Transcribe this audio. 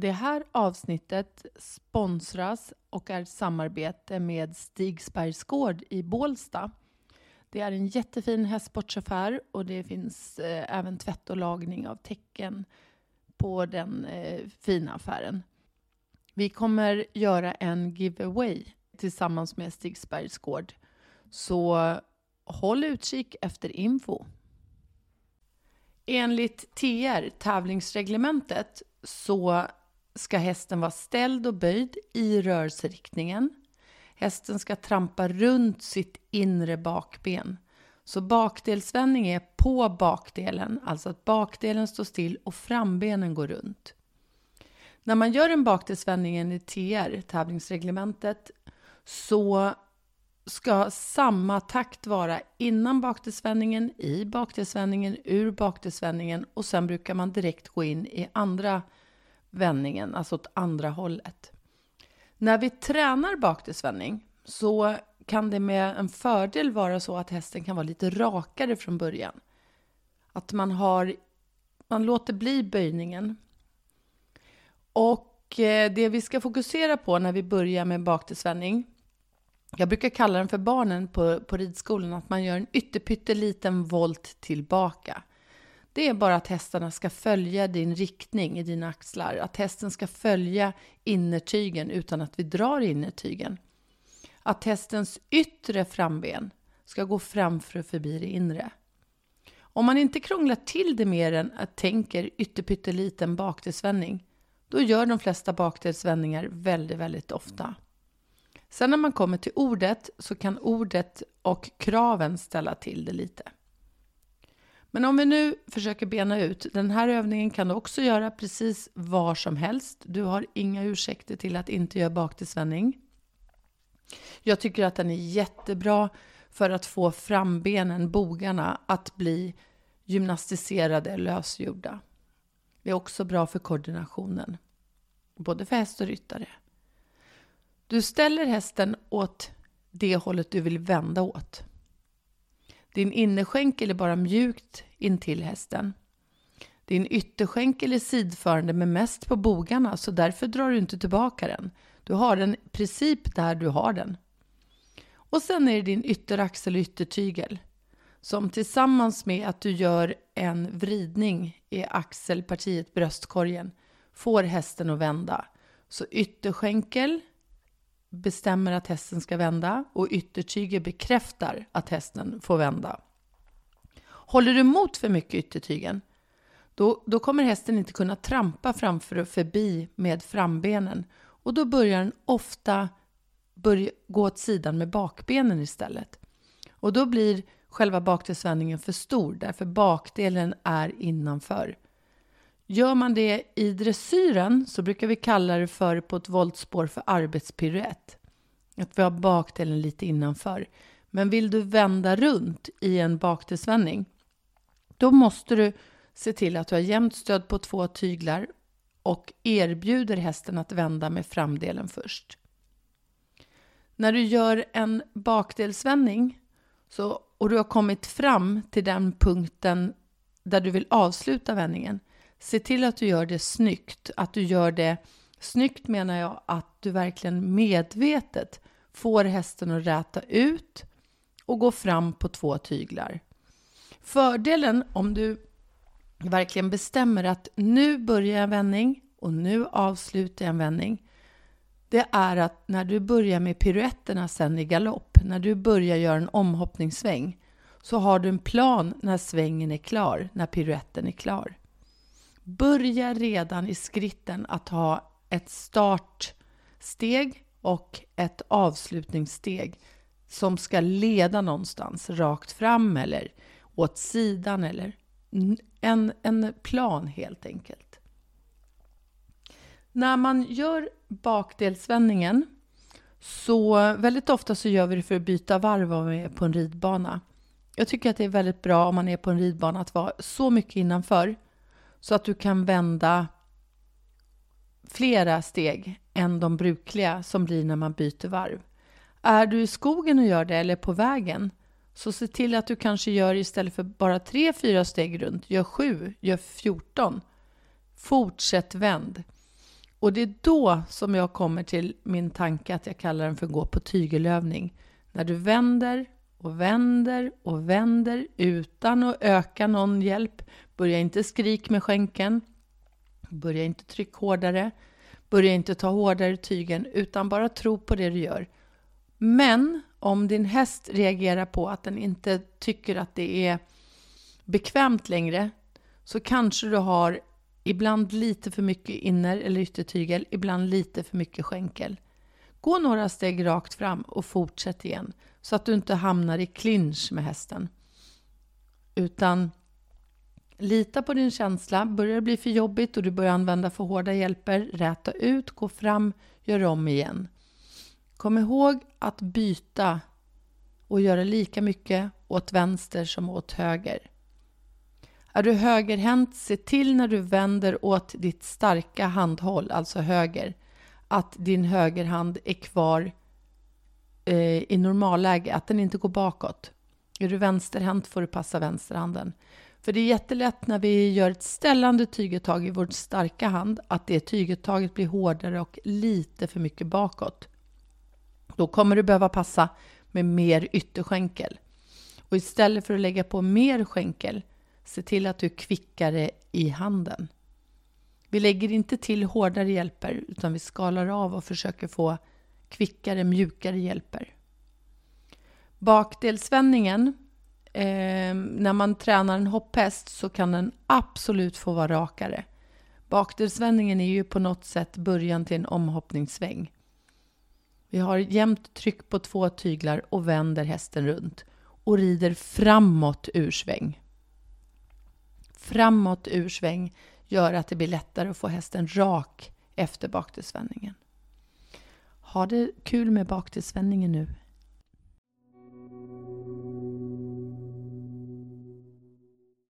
Det här avsnittet sponsras och är ett samarbete med Stigsbergs gård i Bålsta. Det är en jättefin hästsportsaffär och det finns eh, även tvätt och lagning av tecken på den eh, fina affären. Vi kommer göra en giveaway tillsammans med Stigsbergs gård. Så håll utkik efter info. Enligt TR, tävlingsreglementet, så ska hästen vara ställd och böjd i rörelseriktningen. Hästen ska trampa runt sitt inre bakben. Så bakdelsvändning är på bakdelen, alltså att bakdelen står still och frambenen går runt. När man gör en bakdelsvändning enligt TR, tävlingsreglementet, så ska samma takt vara innan bakdelsvändningen, i bakdelsvändningen, ur bakdelsvändningen och sen brukar man direkt gå in i andra vändningen, alltså åt andra hållet. När vi tränar bakdelsvändning så kan det med en fördel vara så att hästen kan vara lite rakare från början. Att man, har, man låter bli böjningen. Och eh, det vi ska fokusera på när vi börjar med bakdelsvändning jag brukar kalla den för barnen på, på ridskolan, att man gör en ytterpytteliten volt tillbaka. Det är bara att hästarna ska följa din riktning i dina axlar, att hästen ska följa innertygen utan att vi drar innertygen. Att hästens yttre framben ska gå framför och förbi det inre. Om man inte krånglar till det mer än att tänker ytterpytteliten bakdelsvändning, då gör de flesta bakdelsvändningar väldigt, väldigt ofta. Sen när man kommer till ordet så kan ordet och kraven ställa till det lite. Men om vi nu försöker bena ut, den här övningen kan du också göra precis var som helst. Du har inga ursäkter till att inte göra baktillsvänning. Jag tycker att den är jättebra för att få frambenen, bogarna, att bli gymnastiserade, lösgjorda. Det är också bra för koordinationen, både för häst och ryttare. Du ställer hästen åt det hållet du vill vända åt. Din innerskänkel är bara mjukt intill hästen. Din ytterskänkel är sidförande men mest på bogarna så därför drar du inte tillbaka den. Du har den i princip där du har den. Och sen är det din ytteraxel och yttertygel som tillsammans med att du gör en vridning i axelpartiet, bröstkorgen, får hästen att vända. Så ytterskänkel, bestämmer att hästen ska vända och yttertyget bekräftar att hästen får vända. Håller du emot för mycket yttertygen, då, då kommer hästen inte kunna trampa framför och förbi med frambenen och då börjar den ofta börja, gå åt sidan med bakbenen istället. Och då blir själva bakdelsvändningen för stor därför bakdelen är innanför. Gör man det i dressyren så brukar vi kalla det för på ett voltspår för arbetspiruett. Att vi har bakdelen lite innanför. Men vill du vända runt i en bakdelsvändning då måste du se till att du har jämnt stöd på två tyglar och erbjuder hästen att vända med framdelen först. När du gör en bakdelsvändning så, och du har kommit fram till den punkten där du vill avsluta vändningen Se till att du gör det snyggt. Att du gör det snyggt menar jag att du verkligen medvetet får hästen att räta ut och gå fram på två tyglar. Fördelen om du verkligen bestämmer att nu börjar en vändning och nu avslutar jag en vändning. Det är att när du börjar med piruetterna sen i galopp, när du börjar göra en omhoppningssväng, så har du en plan när svängen är klar, när piruetten är klar. Börja redan i skritten att ha ett startsteg och ett avslutningssteg som ska leda någonstans, rakt fram eller åt sidan eller en, en plan helt enkelt. När man gör bakdelsvändningen så väldigt ofta så gör vi det för att byta varv om vi är på en ridbana. Jag tycker att det är väldigt bra om man är på en ridbana att vara så mycket innanför så att du kan vända flera steg än de brukliga som blir när man byter varv. Är du i skogen och gör det eller på vägen så se till att du kanske gör istället för bara tre, fyra steg runt, gör sju, gör 14. Fortsätt vänd. Och det är då som jag kommer till min tanke att jag kallar den för gå på tygelövning. När du vänder och vänder och vänder utan att öka någon hjälp. Börja inte skrik med skänken. Börja inte tryck hårdare. Börja inte ta hårdare tygen utan bara tro på det du gör. Men om din häst reagerar på att den inte tycker att det är bekvämt längre så kanske du har ibland lite för mycket inner eller yttertygel, ibland lite för mycket skänkel. Gå några steg rakt fram och fortsätt igen så att du inte hamnar i clinch med hästen. Utan lita på din känsla. Börjar det bli för jobbigt och du börjar använda för hårda hjälper, räta ut, gå fram, gör om igen. Kom ihåg att byta och göra lika mycket åt vänster som åt höger. Är du högerhänt, se till när du vänder åt ditt starka handhåll, alltså höger, att din högerhand är kvar eh, i normalläge, att den inte går bakåt. Är du vänsterhänt får du passa vänsterhanden. För det är jättelätt när vi gör ett ställande tygetag i vår starka hand att det tygettaget blir hårdare och lite för mycket bakåt. Då kommer du behöva passa med mer ytterskänkel. Och istället för att lägga på mer skänkel, se till att du är kvickare i handen. Vi lägger inte till hårdare hjälper utan vi skalar av och försöker få kvickare, mjukare hjälper. Bakdelsvändningen, eh, när man tränar en hopphäst så kan den absolut få vara rakare. Bakdelsvändningen är ju på något sätt början till en omhoppningssväng. Vi har jämnt tryck på två tyglar och vänder hästen runt och rider framåt ur sväng. Framåt ur sväng gör att det blir lättare att få hästen rak efter baktillsvänningen. Ha det kul med baktillsvänningen nu.